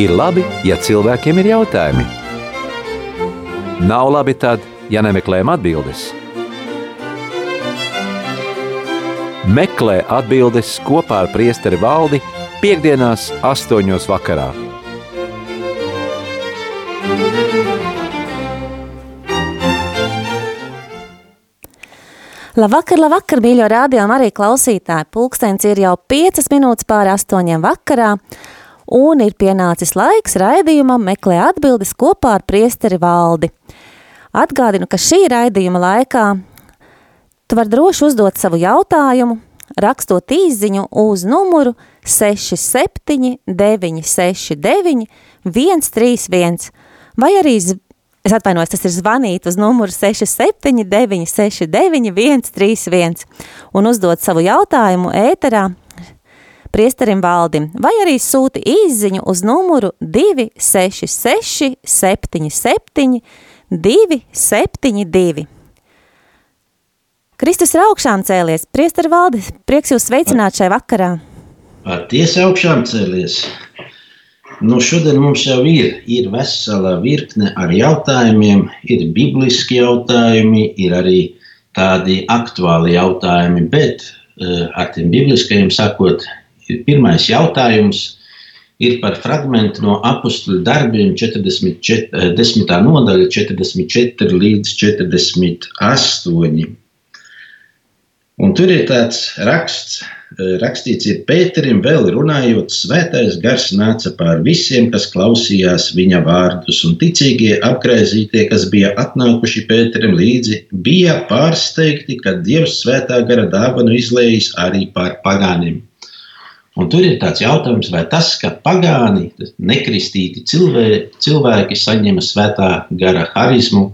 Ir labi, ja cilvēkiem ir jautājumi. Nav labi tad, ja nemeklējam atbildes. Meklē atbildes kopā ar priesteri valdi piekdienās astoņos vakarā. Labvakar, labvakar, mīļo rādījumu arī klausītāji. Pulkstens ir jau 5 minūtes pāri astoņiem vakarā, un ir pienācis laiks raidījumam meklē atbildes kopā ar priesteri valdi. Atgādinu, ka šī raidījuma laikā tu var droši uzdot savu jautājumu, rakstot īziņu uz numuru 67 969 131 vai arī Es atvainojos, tas ir zvanīt uz numuru 679 669 131 un uzdot savu jautājumu ēterā priesterim valdim, vai arī sūti īziņu uz numuru 266 77 272. Kristus ir augšām cēlies. Priesteri valdi, prieks jūs sveicināt šai vakarā. Ar tiesa augšām cēlies. Nu, šodien mums jau ir, ir vesela virkne ar jautājumiem, ir bibliski jautājumi, ir arī tādi aktuāli jautājumi, bet uh, ar tiem bibliskajiem sakot, pirmais jautājums ir par fragmentu no apakstuļu darbiem 44, 10. Eh, nodaļa 44 līdz 48. Un tur ir tāds raksts, rakstīts, ir Pēterim vēl runājot, svētais gars nāca pār visiem, kas klausījās viņa vārdus, un ticīgie apgriezītie, kas bija atnākuši Pēterim līdzi, bija pārsteigti, ka Dievs svētā gara dāvanu izlējis arī pār pagāniem. Un tur ir tāds jautājums, vai tas, ka pagāni, nekristīti cilvēki, cilvēki saņem svētā gara harizmu,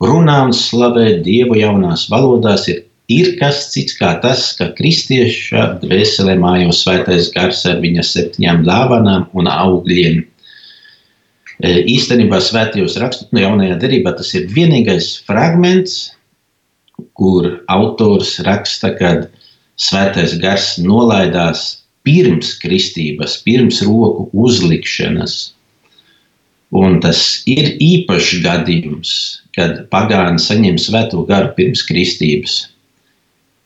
runā un slavē Dievu jaunās valodās, ir ir kas cits kā tas, ka kristieša dvēselē mājo svētais gars ar viņa septiņām dāvanām un augļiem. E, īstenībā svētajos rakstos no jaunajā derībā tas ir vienīgais fragments, kur autors raksta, ka svētais gars nolaidās pirms kristības, pirms roku uzlikšanas. Un tas ir īpašs gadījums, kad pagāni saņem svēto garu pirms kristības.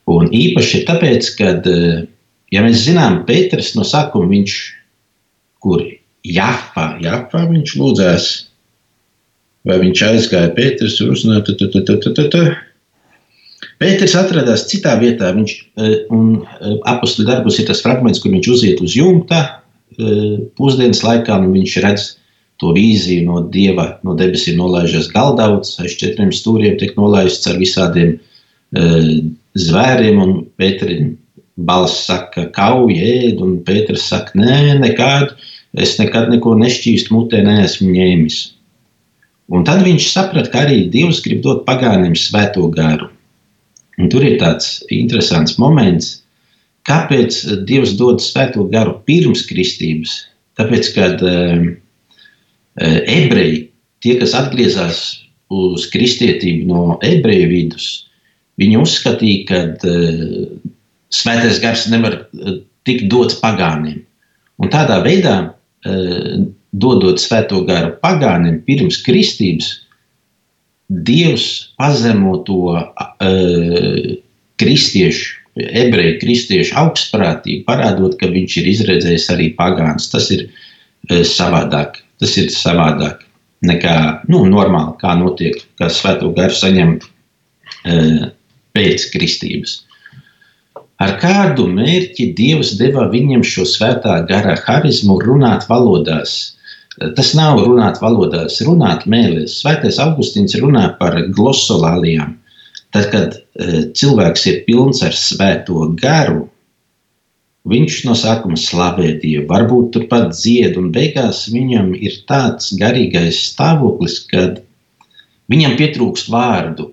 Un īpaši ir tāpēc, ka, eh, ja mēs zinām, Pēters no sākuma viņš, kur Jafā, Jafā viņš lūdzās, vai viņš aizgāja Pēters un uzrunāja. Pēters atradās citā vietā, viņš, eh, un eh, apakstu darbus ir tas fragments, kur viņš uziet uz jumta pusdienas laikā, un viņš redz to vīziju no Dieva, no debesīm nolaižas galdauts, aiz četriem stūriem tiek nolaists ar visādiem zvēriem, un Pēterim balss saka, kauj, ēd, un Pēters saka, nē, nekādu, es nekad neko nešķīstu mutē neesmu ņēmis. Un tad viņš saprata, ka arī Dievs grib dot pagāniem svēto garu. Un tur ir tāds interesants moments, kāpēc Dievs dod svēto garu pirms kristības. Tāpēc, kad uh, ebreji, tie, kas atgriezās uz kristietību no ebreju vidus, Viņi uzskatīja, ka uh, svētais gars nevar uh, tikt dots pagāniem. Un tādā veidā, uh, dodot svēto garu pagāniem pirms kristības, Dievs pazemo to uh, kristiešu, ebreju kristiešu augstprātību, parādot, ka viņš ir izredzējis arī pagāns. Tas ir uh, savādāk. Tas ir savādāk nekā nu, normāli, kā notiek, kā svēto garu saņem uh, pēc kristības. Ar kādu mērķi Dievs deva viņam šo svētā gara harizmu runāt valodās? Tas nav runāt valodās, runāt mēlēs. Svētais Augustīns runā par glosolālijām. Tad, kad e, cilvēks ir pilns ar svēto garu, viņš no sākuma slavē Dievu, varbūt turpat dzied, un beigās viņam ir tāds garīgais stāvoklis, kad viņam pietrūkst vārdu.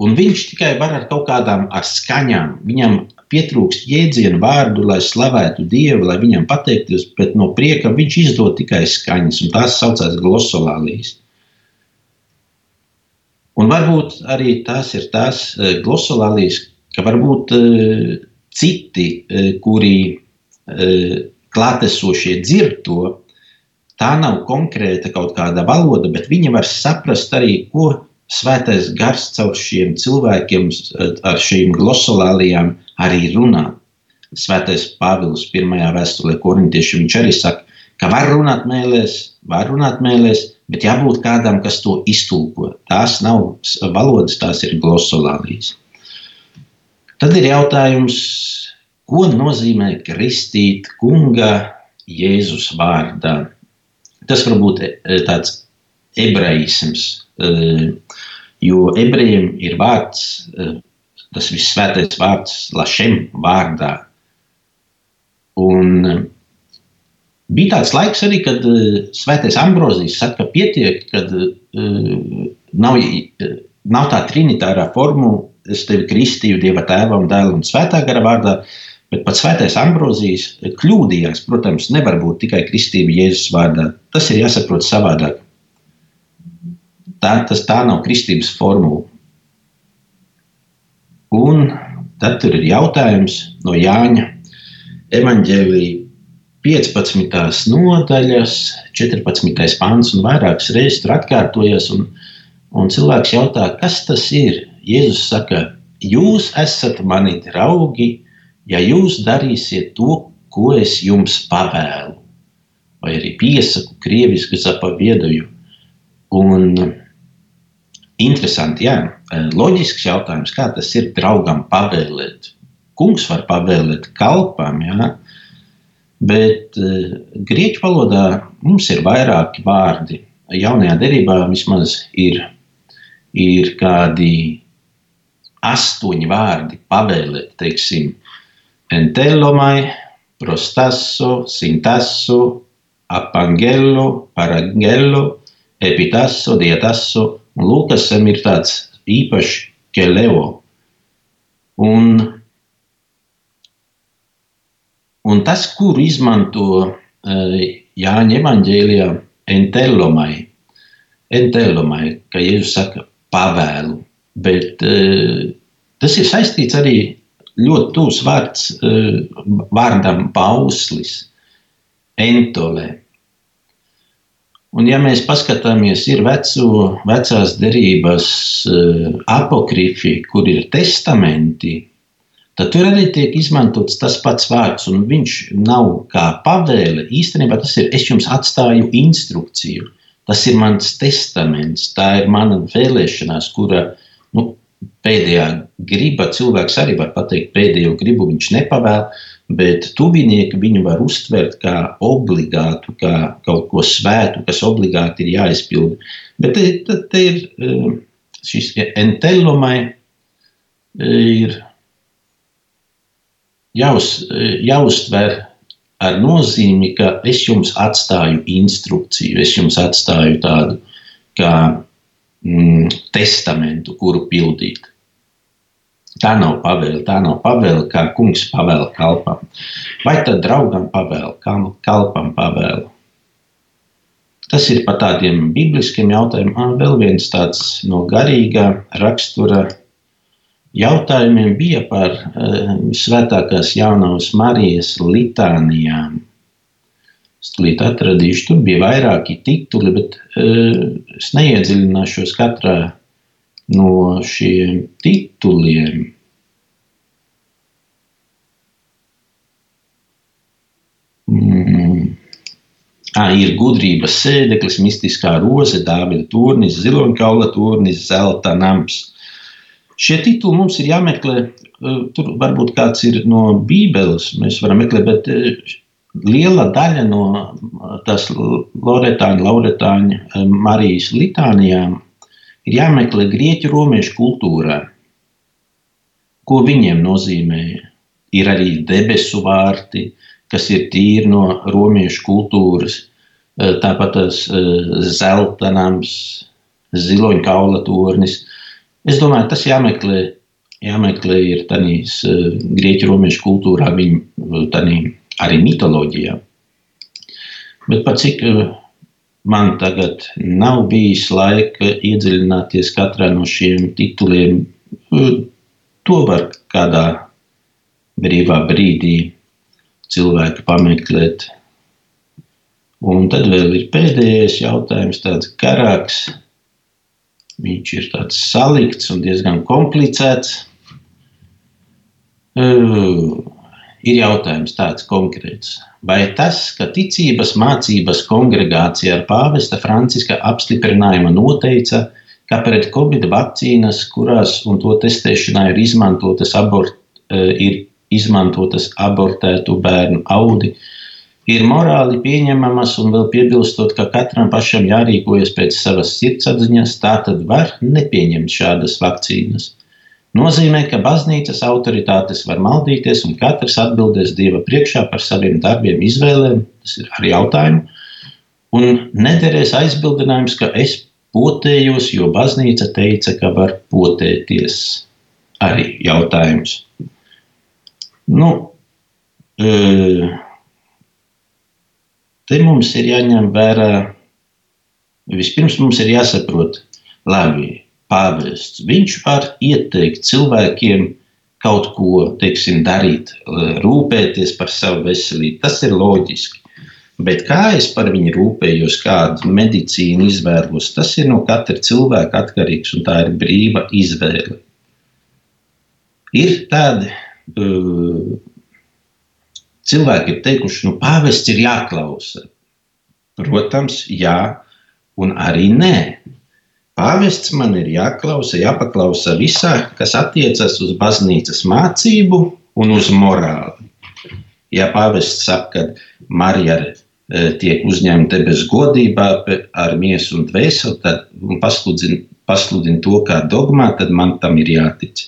Un viņš tikai var ar kaut kādām ar skaņām, viņam pietrūkst jēdzienu vārdu, lai slavētu Dievu, lai viņam pateiktos, bet no prieka viņš izdod tikai skaņas, un tās saucās glosolālijas. Un varbūt arī tās ir tās e, glosolālijas, ka varbūt uh, citi, uh, kuri uh, klātesošie dzird to, tā nav konkrēta kaut kāda valoda, bet viņi var saprast arī, ko svētais gars caur šiem cilvēkiem, ar šīm glosolālijām arī runā. Svētais Pāvils pirmajā vēstulē korintiešiem viņš arī saka, ka var runāt mēlēs, var runāt mēlēs, bet jābūt kādam, kas to iztulko. Tās nav valodas, tās ir glosolālijas. Tad ir jautājums, ko nozīmē kristīt kunga Jēzus vārdā? Tas varbūt ir tāds ebraisms, Eh, jo ebrejiem ir vārds, eh, tas visvētais vārds, Lašem vārdā. Un eh, bija tāds laiks arī, kad Svētais Ambrozijs saka, ka pietiek, kad nav, nav tā trinitārā formula, es tevi kristīju Dieva tēva un dēla un svētā gara vārdā, bet pats Svētais Ambrozijs kļūdījās. Protams, nevar būt tikai kristība Jēzus vārdā. Tas ir jāsaprot savādāk. Tā, tas, tā nav kristības formula. Un tad ir jautājums no Jāņa evanģēlīja 15. nodaļas, 14. pāns un vairākas reizes tur atkārtojas. Un, un cilvēks jautā, kas tas ir? Jēzus saka, jūs esat mani draugi, ja jūs darīsiet to, ko es jums pavēlu. Vai arī piesaku, krieviski zapaviedoju. Un Interesanti, jā. Loģisks jautājums, kā tas ir draugam pavēlēt. Kungs var pavēlēt kalpam, jā. Bet uh, grieķu valodā mums ir vairāki vārdi. Jaunajā derībā vismaz ir, ir kādi astoņi vārdi pavēlēt, teiksim, entelomai, prostasso, sintasso, apangelo, parangelo, epitasso, dietasso Lukasam ir tāds īpašs keleo. Un, un tas, kuru izmanto uh, Jāņa evanģēlijā, entellomai, entellomai, ka Jēzus saka pavēlu, bet uh, tas ir saistīts arī ļoti tūs vārds uh, vārdam pauslis, entolē. Un, ja mēs paskatāmies, ir veco, vecās derības uh, apokrifi, kur ir testamenti, tad tur arī tiek izmantots tas pats vārds, un viņš nav kā pavēle. Īstenībā tas ir, es jums atstāju instrukciju. Tas ir mans testaments, tā ir mana vēlēšanās, kura nu, pēdējā griba cilvēks arī var pateikt, pēdējo gribu viņš nepavēl, bet tuvinieki viņu var uztvert kā obligātu, kā kaut ko svētu, kas obligāti ir jāizpilda. Bet te, te, te ir eh, šis entellomai eh, ir jāuz, eh, jāuztver ar nozīmi, ka es jums atstāju instrukciju, es jums atstāju tādu kā mm, testamentu, kuru pildīt. Tā nav pavēle, tā nav pavēle, kā kungs pavēla kalpam. Vai tad draugam pavēle, kalpam pavēle? Tas ir par tādiem bibliskiem jautājumiem. Un vēl viens tāds no garīgā rakstura jautājumiem bija par uh, svētākās jaunās Marijas litānijām. Es tulīt atradīšu, tur bija vairāki tituli, bet uh, es neiedziļināšos katrā no šiem tituliem. Mm. À, ir gudrības sēdeklis, mistiskā roze, dāvida turnis, ziloņkaula turnis, zelta nams. Šie tituli mums ir jāmeklē. Tur varbūt kāds ir no Bībeles, mēs varam meklēt, bet liela daļa no tās Loretāņa, Lauretāņa Marijas litānijām ir jāmeklē grieķu romiešu kultūrā. Ko viņiem nozīmēja? Ir arī debesu vārti, kas ir tīri no romiešu kultūras. Tāpat tas zelta nams, ziloņa kaula tornis. Es domāju, tas jāmeklē, jāmeklē ir tādīs grieķu romiešu kultūrā, viņu arī mitoloģijā. Bet par cik man tagad nav bijis laika iedziļināties katrā no šiem tituliem. To var kādā brīvā brīdī cilvēki pameklēt. Un tad vēl ir pēdējais jautājums, tāds garāks. Viņš ir tāds salikts un diezgan komplicēts. Uh, ir jautājums tāds konkrēts. Vai tas, ka ticības mācības kongregācija ar pāvesta Franciska apstiprinājuma noteica, ka pret covid vakcīnas, kurās un to testēšanā ir izmantotas, abort, eh, ir izmantotas abortētu bērnu audi, ir morāli pieņemamas un vēl piebilstot, ka katram pašam jārīkojas pēc savas sirdsapziņas, tā tad var nepieņemt šādas vakcīnas nozīmē, ka baznīcas autoritātes var maldīties un katrs atbildēs Dieva priekšā par saviem darbiem, izvēlēm. Tas ir arī jautājums. Un nederēs aizbildinājums, ka es potējos, jo baznīca teica, ka var potēties. Arī jautājums. Nu, e, te mums ir jāņem vērā, vispirms mums ir jāsaprot, labi, pāvests. Viņš var ieteikt cilvēkiem kaut ko teiksim, darīt, rūpēties par savu veselību. Tas ir loģiski. Bet kā es par viņu rūpējos, kādu medicīnu izvēlos, tas ir no katra cilvēka atkarīgs, un tā ir brīva izvēle. Ir tādi uh, cilvēki, ir teikuši, nu, pāvests ir jāklausa. Protams, jā, un arī nē. Pāvests man ir jāklausa, jāpaklausa visā, kas attiecas uz baznīcas mācību un uz morāli. Ja pāvests saka, ka Marija e, tiek uzņemta bez godībā ar miesu un dvēseli, tad pasludina, pasludina to kā dogmā, tad man tam ir jātic.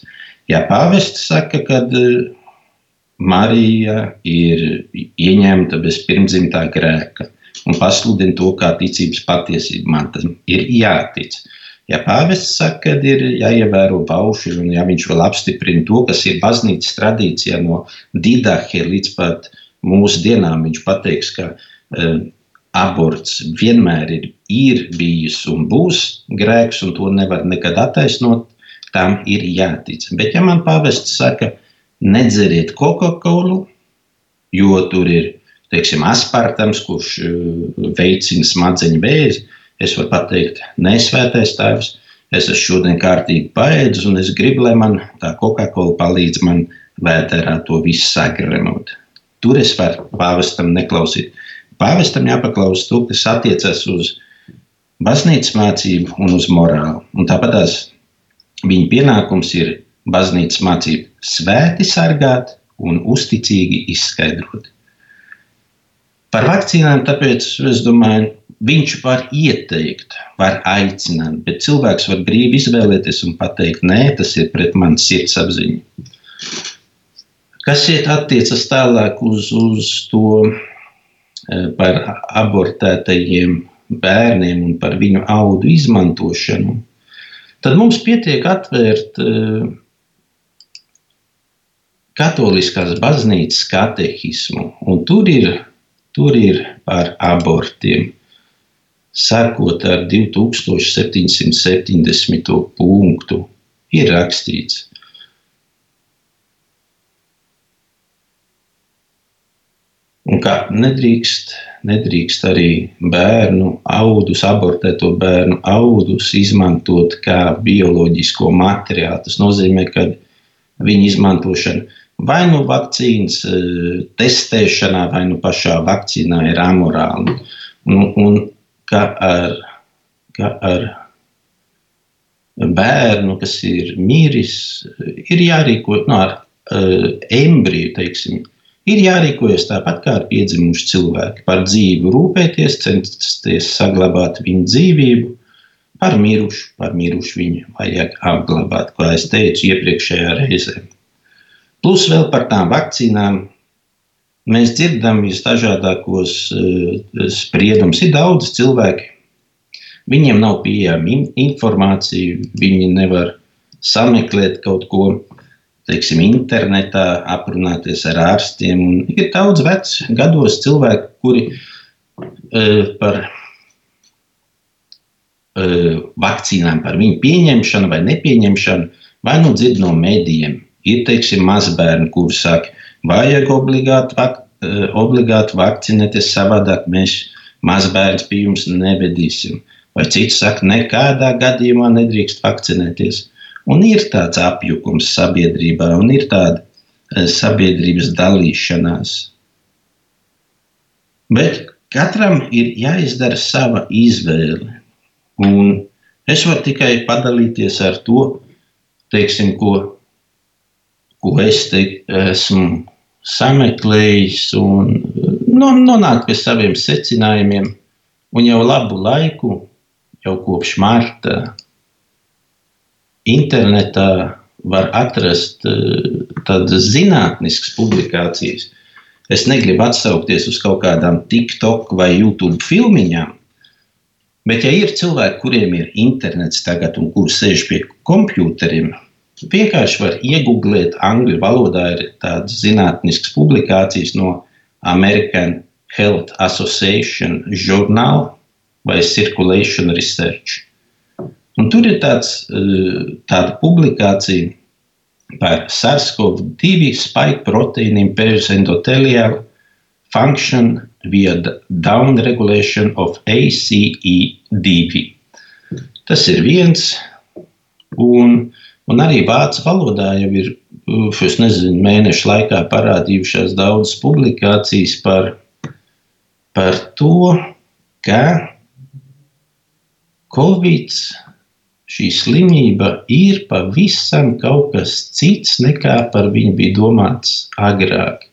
Ja pāvests saka, ka e, Marija ir ieņemta bez pirmdzimtā grēka un pasludina to kā ticības patiesību, man tam ir jātic. Ja pāvests saka, ka ir jāievēro pauši, un ja viņš vēl apstiprina to, kas ir baznīcas tradīcijā no Dīdāhe līdz pat mūsu dienām, viņš pateiks, ka uh, aborts vienmēr ir, ir bijis un būs grēks, un to nevar nekad attaisnot, tam ir jātic. Bet ja man pāvests saka, nedzeriet Coca-Colu, jo tur ir, teiksim, aspartams, kurš uh, veicina smadzeņu vēzi, Es varu pateikt, nesvētais tēvs, es esmu šodien kārtīgi paēdis, un es gribu, lai man tā Coca-Cola palīdz man vēterā to visu sagremot. Tur es varu pāvestam neklausīt. Pāvestam jāpaklaus to, kas attiecas uz baznīcas mācību un uz morāli. Un tāpat tās viņa pienākums ir baznīcas mācību svēti sargāt un uzticīgi izskaidrot. Par vakcīnām, tāpēc es domāju, viņš var ieteikt, var aicināt, bet cilvēks var brīvi izvēlēties un pateikt, nē, tas ir pret manas sirdsapziņu. Kas iet attiecas tālāk uz, uz to e, par abortētajiem bērniem un par viņu audu izmantošanu, tad mums pietiek atvērt uh, katoliskās baznīcas katehismu, un tur ir, tur ir par abortiem sekot ar 2770. punktu, ir rakstīts. Un kā nedrīkst, nedrīkst arī bērnu audus, abortēto bērnu audus izmantot kā bioloģisko materiālu. Tas nozīmē, ka viņa izmantošana vai nu vakcīnas eh, testēšanā, vai nu pašā vakcīnā ir amorāla. Un, un ka ar, ka ar bērnu, kas ir miris, ir jārīkojas no nu, ar uh, embriju, teiksim, ir jārīkojas tāpat kā ar piedzimušu cilvēku. Par dzīvi rūpēties, censties saglabāt viņu dzīvību, par mirušu, par mirušu viņu vajag apglabāt, kā es teicu iepriekšējā reizē. Plus vēl par tām vakcīnām Mēs dzirdam visdažādākos uh, spriedumus. Ir daudz cilvēku, viņiem nav pieejama informācija, viņi nevar sameklēt kaut ko, teiksim, internetā, aprunāties ar ārstiem. Un ir daudz vecu gados cilvēku, kuri uh, par uh, vakcīnām, par viņu pieņemšanu vai nepieņemšanu, vai nu dzird no medijiem. Ir, teiksim, mazbērni, kuri saka, vajag obligāti, vak, eh, obligāti vakcinēties, savādāk mēs mazbērns pie jums nevedīsim. Vai cits saka, nekādā gadījumā nedrīkst vakcinēties. Un ir tāds apjukums sabiedrībā, un ir tāda eh, sabiedrības dalīšanās. Bet katram ir jāizdara sava izvēle. Un es varu tikai padalīties ar to, teiksim, ko, ko es te esmu sameklējis un nu, nonākt pie saviem secinājumiem. Un jau labu laiku, jau kopš marta, internetā var atrast uh, tādas zinātniskas publikācijas. Es negribu atsaukties uz kaut kādām TikTok vai YouTube filmiņām, bet, ja ir cilvēki, kuriem ir internets tagad un kuri sēž pie kompjuteriem, vienkārši var iegūglēt angļu valodā ir tādas zinātniskas publikācijas no American Health Association Journal vai Circulation Research. Un tur ir tāds, eh, tāda publikācija par SARS-CoV-2 spike proteīniem pēļas endoteliālu function via downregulation of ACE2. Tas ir viens, un, un arī vācu valodā jau ir es nezinu, mēnešu laikā parādījušās daudzas publikācijas par, par to, ka Covid, šī slimība ir pavisam kaut kas cits nekā par viņu bija domāts agrāk.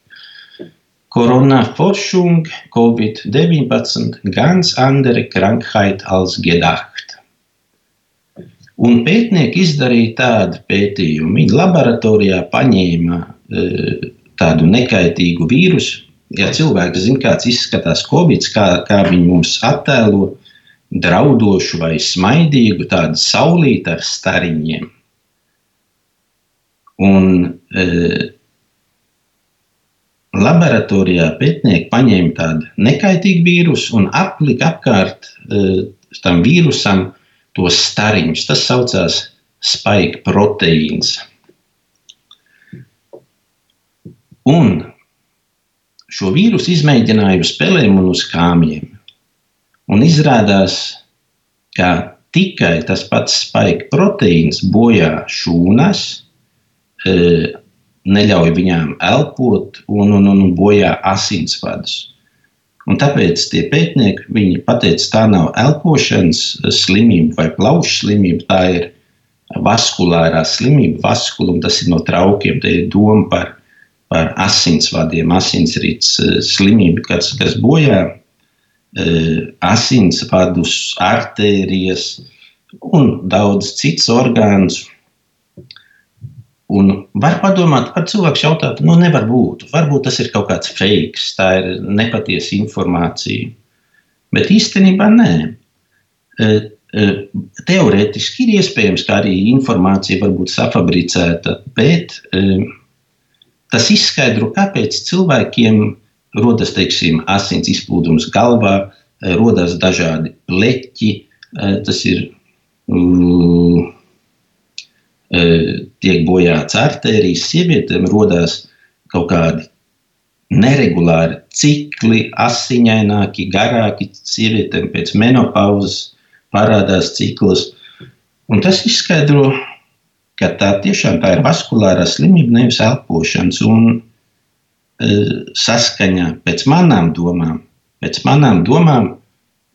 Corona-Forschung Covid-19 ganz andere Krankheit als gedacht. Un pētnieki izdarīja tādu pētījumu. Viņi laboratorijā paņēma e, tādu nekaitīgu vīrusu. Ja cilvēks zina, kāds izskatās Covid, kā, kā viņi mums attēlo, draudošu vai smaidīgu, tādu saulītu ar stariņiem. Un, e, laboratorijā pētnieki paņēma tādu nekaitīgu vīrusu un aplika apkārt e, tam vīrusam tos stariņus. Tas saucās spike proteīns. Un šo vīrusu izmēģināja uz pelēm un uz kāmjiem. Un izrādās, ka tikai tas pats spike proteīns bojā šūnas, e, neļauj viņām elpot un, un, un bojā asinsvadus. Un tāpēc tie pētnieki pateica, tā nav elpošanas slimība vai plaušu slimība, tā ir vaskulārā slimība, vaskulum, tas ir no traukiem, te ir doma par, par asinsvadiem, asinsrīts eh, slimība, kas, kas bojā eh, asinsvadus, artērijas un daudz cits orgānus. Un var padomāt, par cilvēku jautāt, nu, nevar būt. Varbūt tas ir kaut kāds fake, tā ir nepatiesa informācija. Bet īstenībā nē. E, e, teorētiski ir iespējams, ka arī informācija var būt safabricēta, bet e, tas izskaidro, kāpēc cilvēkiem rodas teiksim, asins izplūdums galvā, rodas dažādi pleķi. Tas ir. Tiek bojāts artērijas, sievietēm rodas kaut kādi neregulāri cikli, asiņaināki, garāki. Sievietēm pēc menopauzes parādās cikls. Un tas izskaidro, ka tā tiešām tā ir vaskulārā slimība, nevis elpošanas. Un, e, saskaņā pēc manām domām, pēc manām domām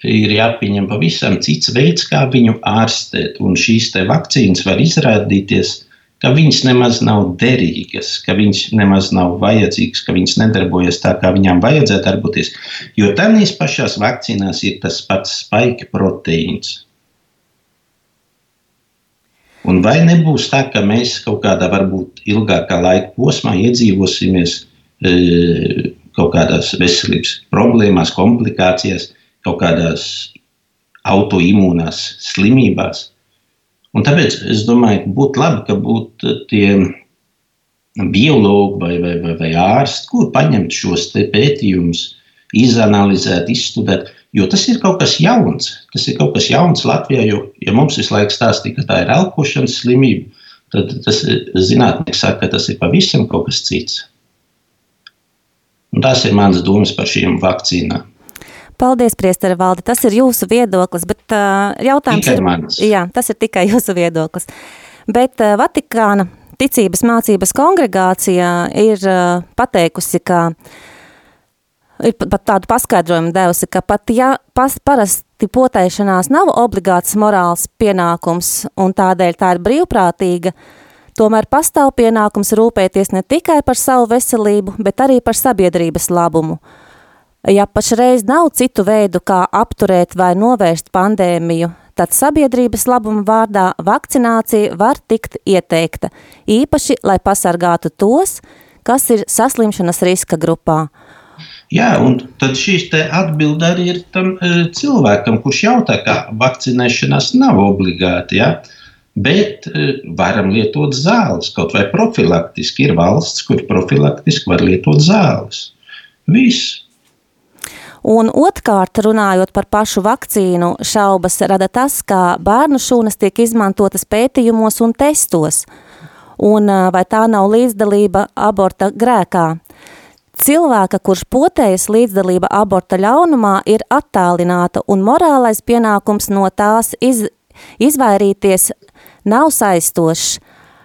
ir jāpieņem pavisam cits veids, kā viņu ārstēt. Un šīs vakcīnas var izrādīties, ka viņas nemaz nav derīgas, ka viņas nemaz nav vajadzīgas, ka viņas nedarbojas tā, kā viņām vajadzētu darboties. Jo tādās pašās vakcīnās ir tas pats spēka proteīns. Un vai nebūs tā, ka mēs kaut kādā varbūt ilgākā laika posmā iedzīvosimies e, kaut kādās veselības problēmās, komplikācijās, kaut kādās autoimūnās slimībās. Un tāpēc es domāju, ka būtu labi, ka būtu tie biologi vai, vai, vai, vai ārsti, kur paņemt šos pētījumus, izanalizēt, izstudēt. Jo tas ir kaut kas jauns. Tas ir kaut kas jauns Latvijā. Jo, ja mums visu laiku stāstīja, ka tā ir elpošanas slimība, tad tas zinātnieks saka, ka tas ir pavisam kas cits. Un tās ir manas domas par šīm vakcīnām. Paldies, priestara valdi, tas ir jūsu viedoklis, bet uh, jautājums Tikai ir... Jā, tas ir tikai jūsu viedoklis. Bet uh, Vatikāna ticības mācības kongregācija ir uh, pateikusi, ka ir pat tādu paskaidrojumu devusi, ka pat ja pas, parasti potēšanās nav obligāts morāls pienākums un tādēļ tā ir brīvprātīga, tomēr pastāv pienākums rūpēties ne tikai par savu veselību, bet arī par sabiedrības labumu. Ja pašreiz nav citu veidu, kā apturēt vai novērst pandēmiju, tad sabiedrības labuma vārdā vakcinācija var tikt ieteikta, īpaši, lai pasargātu tos, kas ir saslimšanas riska grupā. Jā, un tad šīs atbilde arī ir tam uh, cilvēkam, kurš jautā, ka vakcinēšanās nav obligāti. Ja? Bet uh, varam lietot zāles, kaut vai profilaktiski. Ir valsts, kur profilaktiski var lietot zāles. Viss. Un otrkārt, runājot par pašu vakcīnu, šaubas rada tas, ka bērnu šūnas tiek izmantotas pētījumos un testos, un vai tā nav līdzdalība aborta grēkā. Cilvēka, kurš potējas līdzdalība aborta ļaunumā, ir attālināta, un morālais pienākums no tās iz, izvairīties nav saistošs.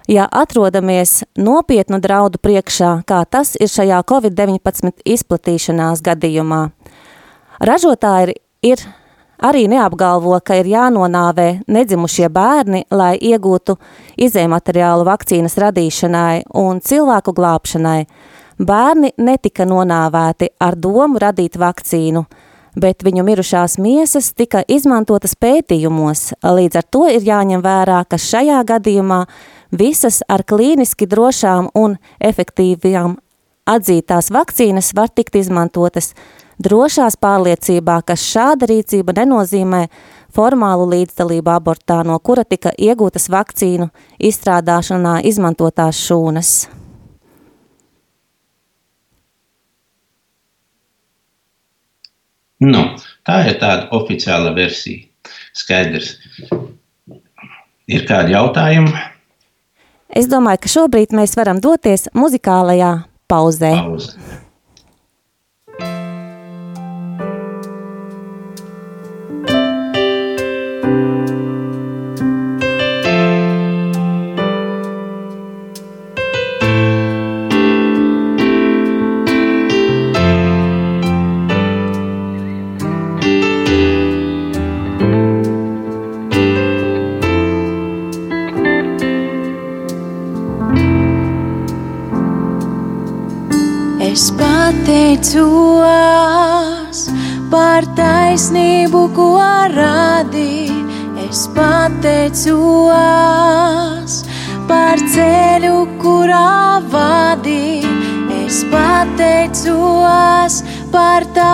Ja atrodamies nopietnu draudu priekšā, kā tas ir šajā Covid-19 izplatīšanās gadījumā. Ražotāji ir, ir arī neapgalvo, ka ir jānonāvē nedzimušie bērni, lai iegūtu izējumateriālu vakcīnas radīšanai un cilvēku glābšanai. Bērni netika nonāvēti ar domu radīt vakcīnu, bet viņu mirušās miesas tika izmantotas pētījumos. Līdz ar to ir jāņem vērā, ka šajā gadījumā visas ar klīniski drošām un efektīvām atzītās vakcīnas var tikt izmantotas drošās pārliecībā, ka šāda rīcība nenozīmē formālu līdzdalību abortā, no kura tika iegūtas vakcīnu izstrādāšanā izmantotās šūnas. Nu, tā ir tāda oficiāla versija. Skaidrs. Ir kādi jautājumi? Es domāju, ka šobrīd mēs varam doties muzikālajā pauzē. Pauze.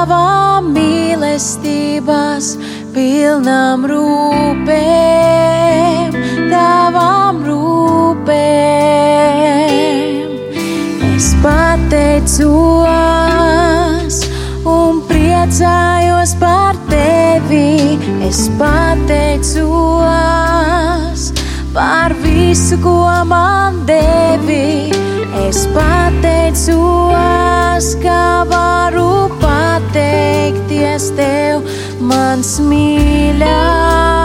Par tavām mīlestībās, pilnām rūpēm, tavām rūpēm. Es pateicos un priecājos par tevi. Es pateicos par visu, ko man devi. Es pateicos, ka varu pateikties tev, mans mīļais,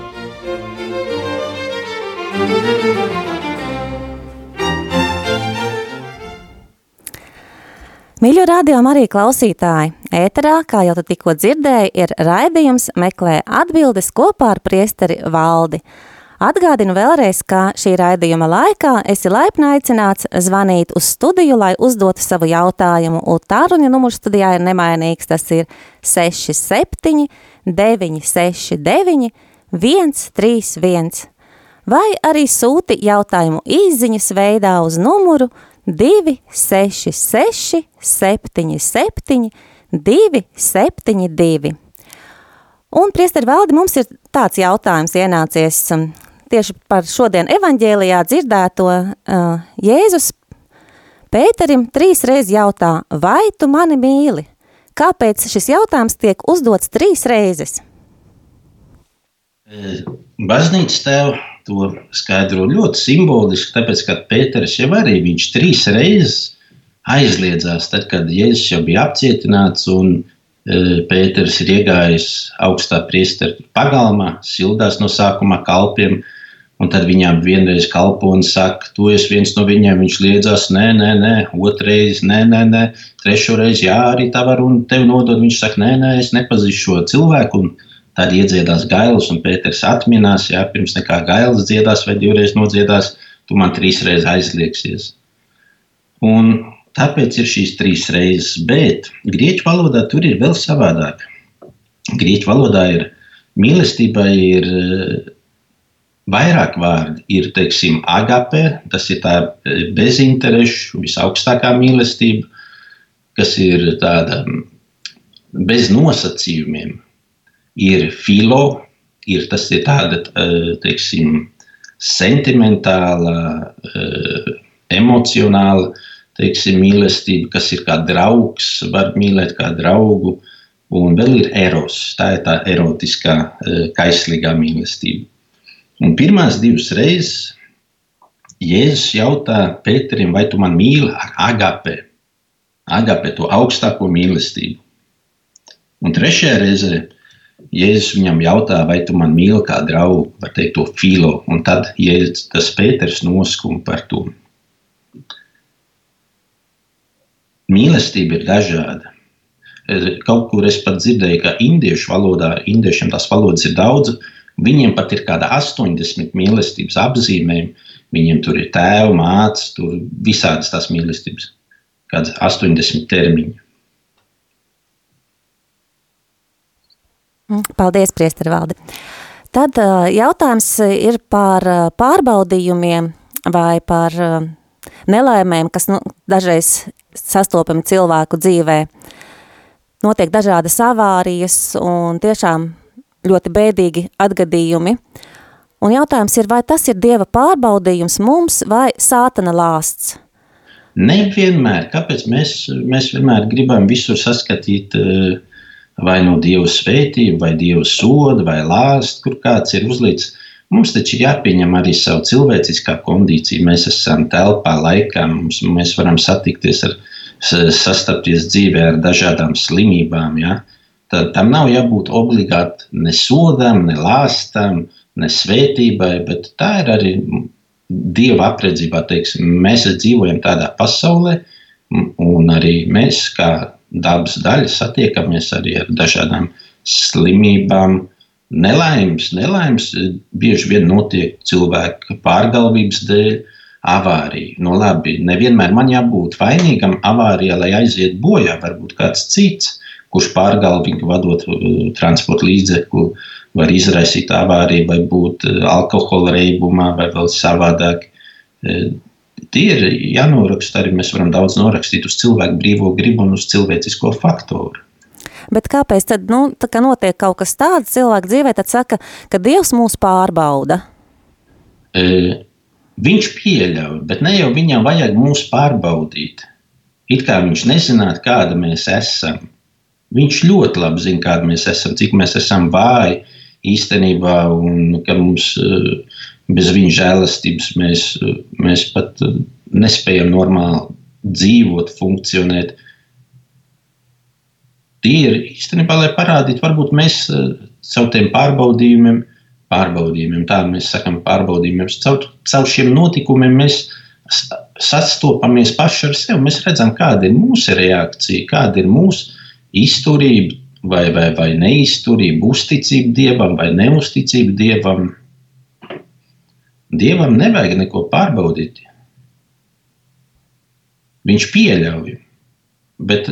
Mīļo rādījumu arī klausītāji. Ēterā, kā jau tu tikko dzirdēji, ir raidījums meklē atbildes kopā ar priesteri valdi. Atgādinu vēlreiz, ka šī raidījuma laikā esi laipni aicināts zvanīt uz studiju, lai uzdotu savu jautājumu, un tāruņa numurs studijā ir nemainīgs, tas ir 67 969 131, vai arī sūti jautājumu īziņas veidā uz numuru 266 77 272. Un, priesteri valdi, mums ir tāds jautājums ienācies um, tieši par šodien evaņģēlijā dzirdēto uh, Jēzus Pēterim trīs reiz jautā, vai tu mani mīli? Kāpēc šis jautājums tiek uzdots trīs reizes? Baznīca tev to skaidro ļoti simboliski, tāpēc, ka Pēters jau arī viņš trīs reizes aizliedzās, tad, kad Jēzus jau bija apcietināts un e, Pēters ir iegājis augstā priestera pagalmā, sildās no sākuma kalpiem, un tad viņām vienreiz kalpo un saka, tu esi viens no viņiem, viņš liedzās, nē, nē, nē, otrreiz, nē, nē, nē, trešoreiz, jā, arī tā var un tev nodod, viņš saka, nē, nē, es nepazīšu šo cilvēku, un Tad iedziedās gailis, un Pēters atminās, ja pirms nekā gailis dziedās vai divreiz nodziedās, tu man trīs reizes aizliegsies. Un tāpēc ir šīs trīs reizes, bet grieķu valodā tur ir vēl savādāk. Grieķu valodā ir mīlestībai ir vairāk vārdi. Ir, teiksim, agape, tas ir tā bezinterešu, visaugstākā mīlestība, kas ir tāda bez nosacījumiem ir filo, ir tas ir tāda, teiksim, sentimentāla, emocionāla, teiksim, mīlestība, kas ir kā draugs, var mīlēt kā draugu, un vēl ir eros, tā ir tā erotiskā, kaislīgā mīlestība. Un pirmās divas reizes Jēzus jautā Pēterim, vai tu man mīli ar agape, agape to augstāko mīlestību. Un trešajā reizē Jēzus viņam jautā, vai tu man mīli kā draugu, var teikt, to filo, un tad Jēzus, tas Pēters noskum par to. Mīlestība ir dažāda. Kaut kur es pat dzirdēju, ka indiešu valodā, indiešiem tās valodas ir daudz, viņiem pat ir kāda 80 mīlestības apzīmējumi. Viņiem tur ir tēva, mātes, tur visādas tās mīlestības, kādas 80 termiņi. Paldies, Priestervaldi. Tad jautājums ir par pārbaudījumiem vai par nelaimēm, kas nu, dažreiz sastopami cilvēku dzīvē. Notiek dažādas avārijas un tiešām ļoti bēdīgi atgadījumi. Un jautājums ir, vai tas ir Dieva pārbaudījums mums vai sātana lāsts? Nevienmēr. Kāpēc mēs, mēs vienmēr gribam visur saskatīt uh, vai no Dieva svētība, vai Dieva soda, vai lāst, kur kāds ir uzlīts. Mums taču ir jāpieņem arī savu cilvēciskā kondīcija. Mēs esam telpā, laikā, mums, mēs varam satikties ar, sastapties dzīvē ar dažādām slimībām. Ja? Tad tam nav jābūt obligāti ne sodam, ne lāstam, ne svētībai, bet tā ir arī Dieva apredzībā. Teiksim, mēs dzīvojam tādā pasaulē, un arī mēs, kā dabas daļa satiekamies arī ar dažādām slimībām. Nelaimes, nelaimes bieži vien notiek cilvēka pārgalvības dēļ, avāriju. Nu, labi, nevienmēr man jābūt vainīgam avārijā, lai aiziet bojā. Varbūt kāds cits, kurš pārgalvīgi vadot uh, transporta līdzekli, var izraisīt avāriju, vai būt uh, alkohola reibumā, vai vēl savādāk. Uh, tie ir jānoraksta arī. Mēs varam daudz norakstīt uz cilvēku brīvo gribu un uz cilvēcisko faktoru. Bet kāpēc tad nu, tā kā notiek kaut kas tāds cilvēka dzīvē, tad saka, ka Dievs mūs pārbauda? E, Viņš pieļauj, bet ne jau viņam vajag mūs pārbaudīt. It kā viņš nezinātu, kāda mēs esam. Viņš ļoti labi zina, kāda mēs esam, cik mēs esam vāji īstenībā, un ka mums eh, bez viņa žēlastības mēs, eh, mēs pat eh, nespējam normāli dzīvot, funkcionēt. Tie ir īstenībā, lai parādītu, varbūt mēs caur tiem pārbaudījumiem pārbaudījumiem. Tā mēs sakām, pārbaudījumiem. Caur, caur šiem notikumiem mēs sastopamies paši ar sevi. Mēs redzam, kāda ir mūsu reakcija, kāda ir mūsu izturība vai, vai, vai neizturība, uzticība dievam vai neusticība dievam. Dievam nevajag neko pārbaudīt. Viņš pieļauj. Bet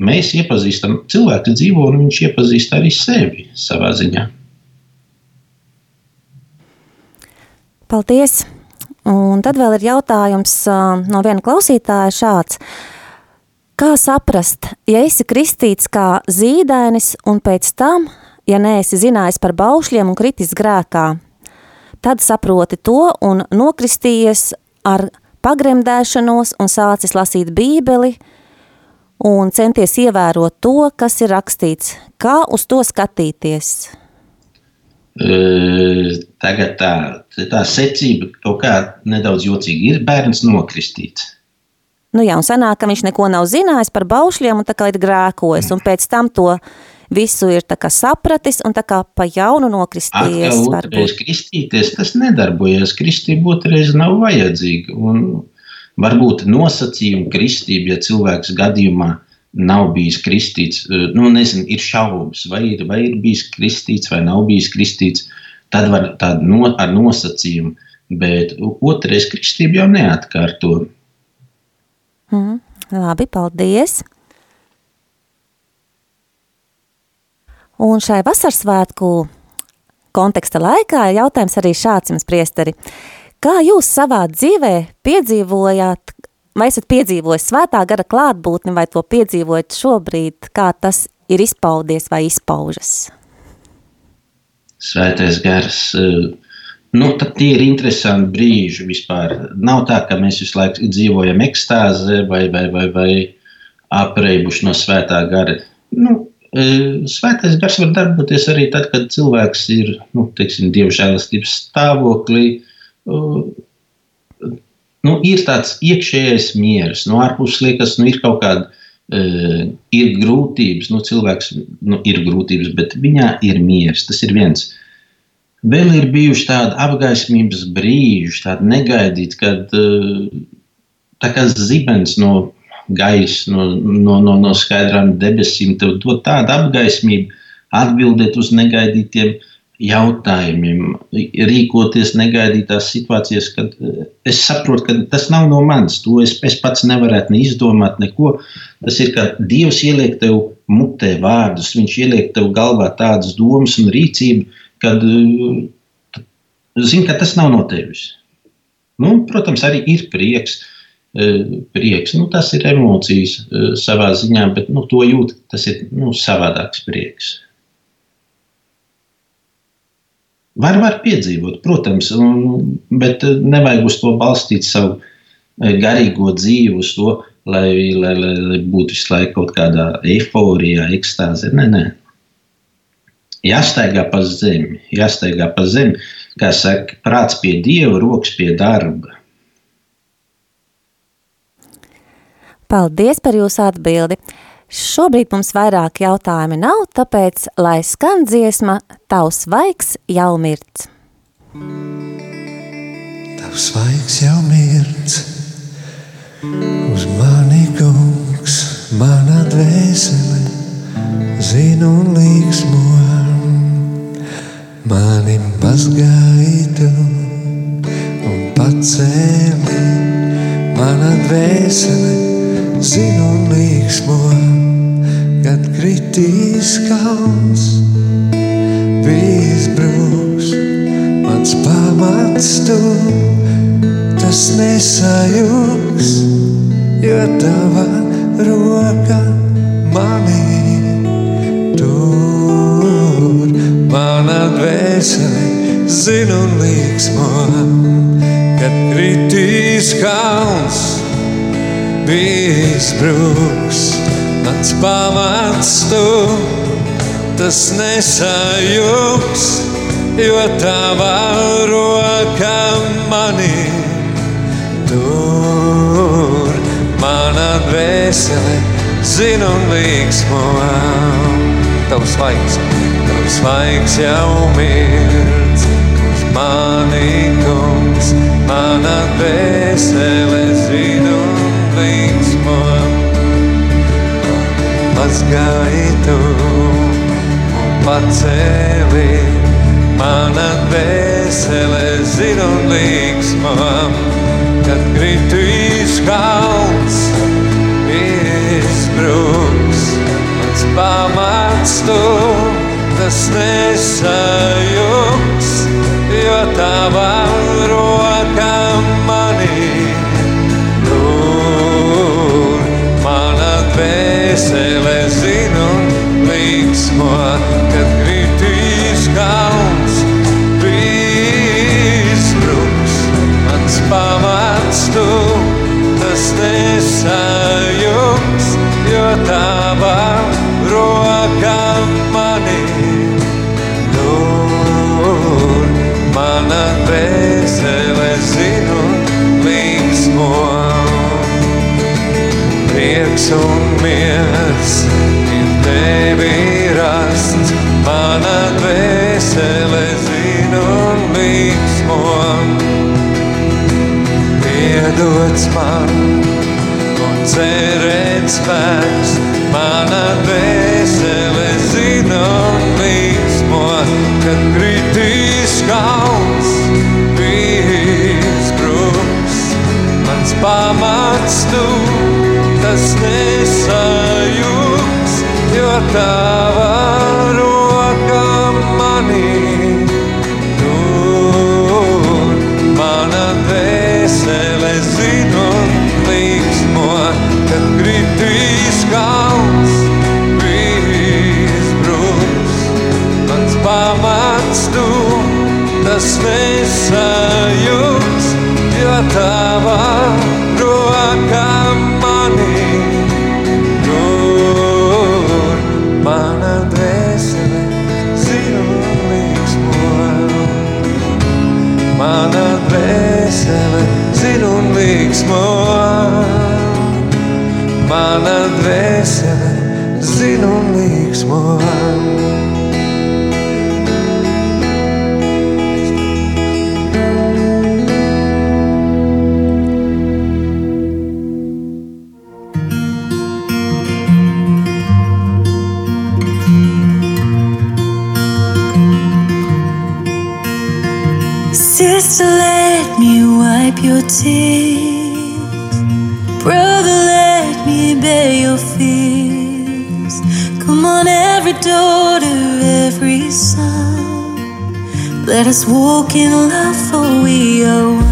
mēs iepazīstam cilvēku dzīvo, un viņš iepazīst arī sevi savā ziņā. Paldies! Un tad vēl ir jautājums no viena klausītāja šāds. Kā saprast, ja esi kristīts kā zīdainis un pēc tam, ja neesi zinājis par baušļiem un kritis grēkā, tad saproti to un nokristījies ar pagremdēšanos un sācis lasīt bībeli un centies ievērot to, kas ir rakstīts. Kā uz to skatīties? Tagad tā, tā secība kaut kā nedaudz jocīga ir bērns nokristīts. Nu jā, un sanāk, ka viņš neko nav zinājis par baušļiem un tā kā ir grēkojis, un pēc tam to visu ir tā kā sapratis un tā kā pa jaunu nokristījies. Atkal otrais kristīties, tas nedarbojas. Kristība otrais nav vajadzīga. Un varbūt nosacījumi kristība, ja cilvēks gadījumā nav bijis kristīts, eh, nu, nezinu, ir šaubas, vai ir, vai ir bijis kristīts vai nav bijis kristīts, tad var tādu no, ar nosacījumu, bet otrais kristība jau neatkārto. Mm, labi, paldies! Un šai vasarsvētku konteksta laikā jautājums arī šāds jums priesteri. Kā jūs savā dzīvē piedzīvojāt vai esat piedzīvojis svētā gara klātbūtni, vai to piedzīvojat šobrīd, kā tas ir izpaudies vai izpaužas? Svētais gars, eh, nu, tie ir interesanti brīži vispār. Nav tā, ka mēs visu laiku dzīvojam ekstāzē vai, vai, vai, vai apreibuši no svētā gara. Nu, Svētais gars var darboties arī tad, kad cilvēks ir nu, teiksim, dievžēlastības stāvoklī, nu, ir tāds iekšējais miers. No ārpuses liekas, nu, ir kaut kāda. Uh, ir grūtības, nu, cilvēks nu, ir grūtības, bet viņā ir miers. Tas ir viens. Vēl ir bijuši tādi apgaismības brīži, tādi negaidīti, kad uh, tā kā zibens no gaisa, no, no, no, no skaidrām debesīm, tev dod tādu apgaismību, atbildēt uz negaidītiem jautājumiem, rīkoties negaidītās situācijās, kad eh, es saprotu, ka tas nav no manis. To es, es pats nevarētu ne izdomāt neko. Tas ir kā Dievs ieliek tev mutē vārdus, Viņš ieliek tev galvā tādas domas un rīcību, kad eh, zini, ka tas nav no tevis. Nu, protams, arī ir prieks. Eh, prieks. Nu, tas ir emocijas savā ziņā, bet nu, to jūt. Tas ir nu, savādāks prieks. Var, var piedzīvot, protams, un, bet eh, nevajag uz to balstīt savu garīgo dzīvi, uz to, lai, lai, lai, lai būtu visu laiku kaut kādā eiforijā, ekstāzē. Nē, nē. Jāstaigā pa zemi, jāstaigā pa zemi, kā saka, prāts pie dieva, rokas pie darba. Paldies par jūsu atbildi! Šobrīd mums vairāk jautājumi nav, tāpēc, lai skan dziesma, tavs vaigs jau mirts. Tavs vaigs jau mirts, uz mani kungs, mana dvēsele, zinu un līksmo, mani mazgaitu un pat cēlī, mana dvēsele zina un līksmo, kad kritīs kalns, bijis brūks, mans pamats tu, tas nesajūgs, jo tava roka manī tur, mana dvēsele zina un līksmo, kad kritīs kalns, bijis brūks, mans pamats tu, tas nesajūgs, jo tava roka manī tur, mana dvēsele zina un līksmo. Tavs svaigs, tavs svaigs jau mirdz, uz mani kungs, mana dvēsele zina un līksmo. Mazgaitu un pacēli, mana dvēsele zina un līksmo, kad kritīs kalns izbruks, mans pamats tu, tas nesajūgs, jo tava roka dvēsele zinu līksmo, kad kritīs kalns, izbruks, mans pamats tu, tas nesajūgs, jo tava roka manī tur. Mana dvēsele zinu līksmo. Prieks un ir tevi rasts, mana dvēsele zinu līksmo iedots man un cerēt spēks. Mana dvēsele zina un līksmo, kad kritīs kalns, bijis bruks. Mans pamats tu, tas nesajūgs, jo tava roka manī tur. Mana dvēsele zina un līksmo, kad kritīs kalns, bijis bruks. Mans pamats tu, tas nesajūgs, jo tava roka Mana dvēsele zina Let us walk in love, for we are one.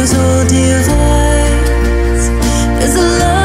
use or devise. A love.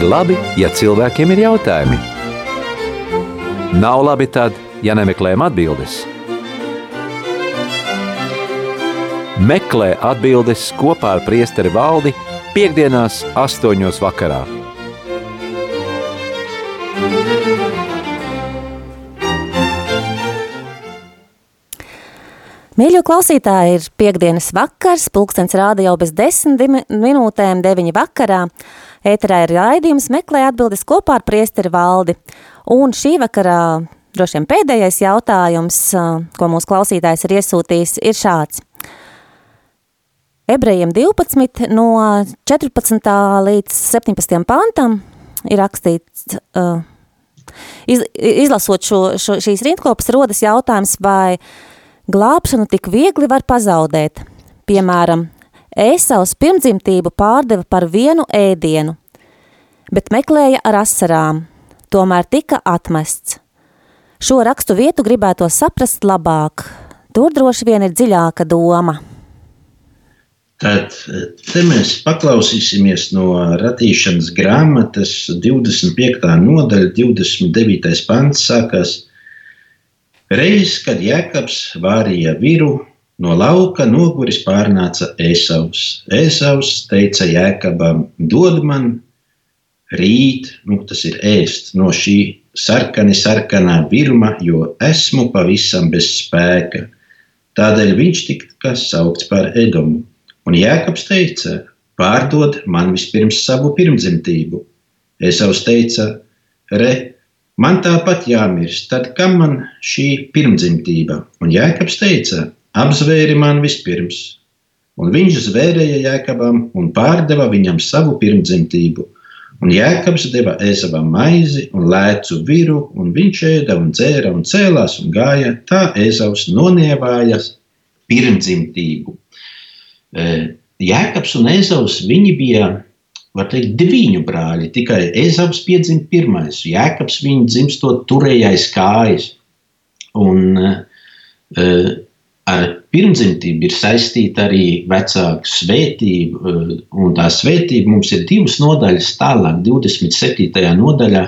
Ir labi, ja cilvēkiem ir jautājumi. Nav labi tad, ja nemeklējam atbildes. Meklē atbildes kopā ar priesteri valdi piekdienās astoņos vakarā. Mīļo klausītāji, ir piekdienas vakars, pulkstens rāda jau bez desmit minūtēm, deviņi vakarā. Ēterā ir raidījums meklē atbildes kopā ar priesteri valdi. Un šī vakarā droši vien pēdējais jautājums, ko mūsu klausītājs ir iesūtījis, ir šāds. Ebrejiem 12 no 14. līdz 17. pantam ir rakstīts, uh, iz, izlasot šo, šo, šīs rindkopas, rodas jautājums, vai glābšanu tik viegli var pazaudēt. Piemēram, Ēsaus pirmdzimtību pārdeva par vienu ēdienu, bet meklēja ar asarām, tomēr tika atmests. Šo rakstu vietu gribētu saprast labāk. Tur droši vien ir dziļāka doma. Tad mēs paklausīsimies no radīšanas grāmatas 25. nodaļa, 29. pants sākās. Reiz, kad Jēkabs vārīja viru, no lauka noguris pārnāca Ēsaus. Ēsaus teica Jēkabam, dod man rīt, nu tas ir ēst no šī sarkani sarkanā virma, jo esmu pavisam bez spēka. Tādēļ viņš tika saukts par Edomu. Un Jēkabs teica, pārdod man vispirms savu pirmdzimtību. Esaus teica, re, man tāpat jāmirst, tad kam man šī pirmdzimtība? Un Jēkabs teica, apzvēri man vispirms. Un viņš zvērēja Jēkabam un pārdeva viņam savu pirmdzimtību. Un Jēkabs deva Esavam maizi un lēcu viru, un viņš ēda un dzēra un cēlās un gāja. Tā Esavs nonievāja pirmdzimtību. Eh, Jēkabs un Ezavs viņi bija var teikt, diviņu brāļi. Tikai Ezavs piedzima pirmais, Jēkabs viņa dzimstot turējais kājas. Un uh, ar pirmdzimtību ir saistīta arī vecāku svētība, uh, un tā svētība mums ir divas nodaļas tālāk, 27. nodaļā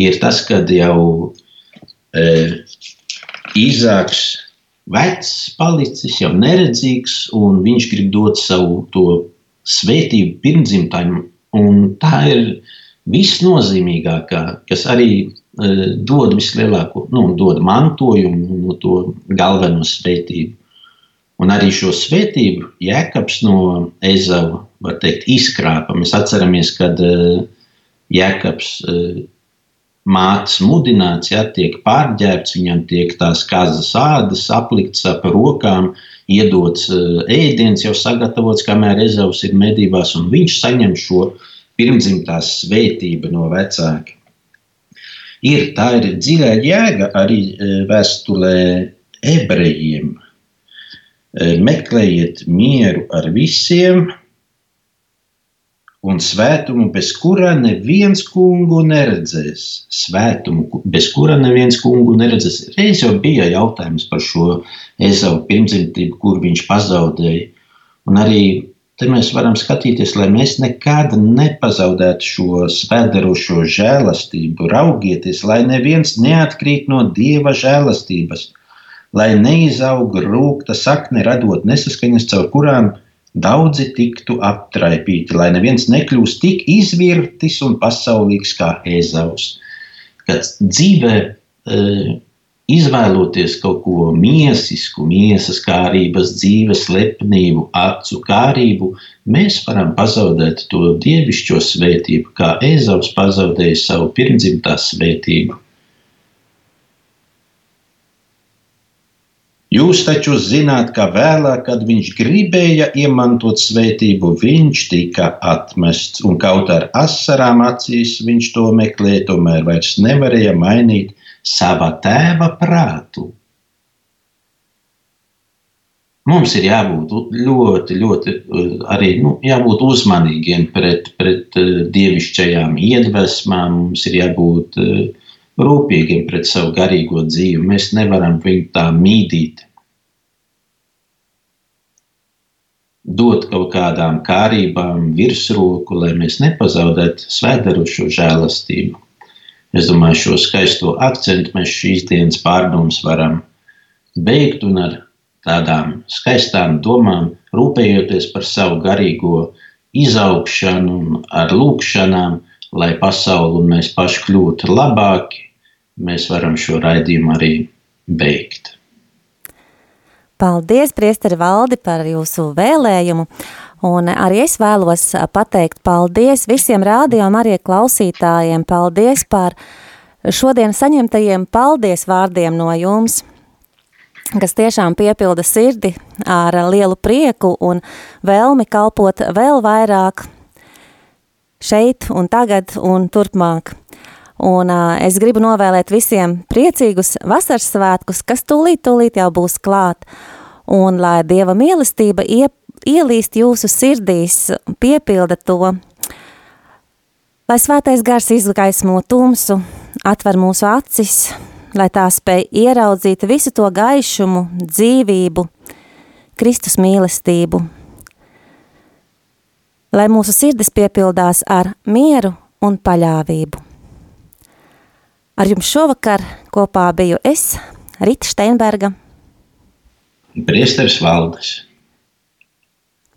ir tas, kad jau uh, Īzāks vecs, palicis, jau neredzīgs, un viņš grib dot savu to svētību pirmdzimtajam. Un tā ir visnozīmīgākā, kas arī dod vislielāko, nu, dod mantojumu, no to galveno svētību. Un arī šo svētību Jēkabs no Ezava, var teikt, izkrāpa. Mēs atceramies, kad uh, Jēkabs uh, mātes mudināts, ja tiek pārģērbts, viņam tiek tās kazas ādas aplikts ap rokām, iedots ēdiens jau sagatavots, kamēr ezavs ir medībās, un viņš saņem šo pirmdzimtās svētību no vecāka. Ir, tā ir dziļā jēga arī vēstulē ebrejiem. meklējiet mieru ar visiem, un svētumu, bez kura neviens kungu neredzēs. Svētumu, bez kura neviens kungu neredzēs. Reiz jau bija jautājums par šo ezavu pirmdzimtību, kur viņš pazaudēja. Un arī te mēs varam skatīties, lai mēs nekad nepazaudētu šo svētdarošo žēlastību. Raugieties, lai neviens neatkrīt no Dieva žēlastības, lai neizaug rūkta sakne, radot nesaskaņas, caur kurām daudzi tiktu aptraipīti, lai neviens nekļūst tik izvirtis un pasaulīgs kā Ēzaus. Kad dzīvē e, izvēloties kaut ko miesisku, miesas kārības, dzīves lepnību, acu kārību, mēs varam pazaudēt to dievišķo svētību, kā Ēzaus pazaudēja savu pirmdzimtā svētību. Jūs taču zināt, ka vēlāk, kad viņš gribēja iemantot svētību, viņš tika atmests, un kaut ar asarām acīs viņš to meklēja, tomēr vairs nevarēja mainīt sava tēva prātu. Mums ir jābūt ļoti, ļoti arī nu, jābūt uzmanīgiem pret, pret uh, dievišķajām iedvesmām. Mums ir jābūt uh, rūpīgiem pret savu garīgo dzīvi. Mēs nevaram viņu tā mīdīt. Dot kaut kādām kārībām virsroku, lai mēs nepazaudētu svētdarošo žēlastību. Es domāju, šo skaisto akcentu mēs šīs dienas pārdomas varam beigt un ar tādām skaistām domām, rūpējoties par savu garīgo izaugšanu ar lūkšanām, lai pasauli un mēs paši kļūtu labāki, mēs varam šo raidījumu arī beigt. Paldies, Priesteri Valdi, par jūsu vēlējumu. Un arī es vēlos pateikt paldies visiem rādījumam, arī klausītājiem. Paldies par šodien saņemtajiem paldies vārdiem no jums, kas tiešām piepilda sirdi ar lielu prieku un vēlmi kalpot vēl vairāk šeit un tagad un turpmāk. Un uh, es gribu novēlēt visiem priecīgus vasaras svētkus, kas tūlīt, tūlīt jau būs klāt. Un lai Dieva mīlestība iep ielīst jūsu sirdīs, piepilda to, lai svētais gars izgaismo tumsu, atver mūsu acis, lai tā spēj ieraudzīt visu to gaišumu, dzīvību, Kristus mīlestību. Lai mūsu sirdis piepildās ar mieru un paļāvību. Ar jums šovakar kopā biju es, Rita Steinberga. Priesteris Valdes.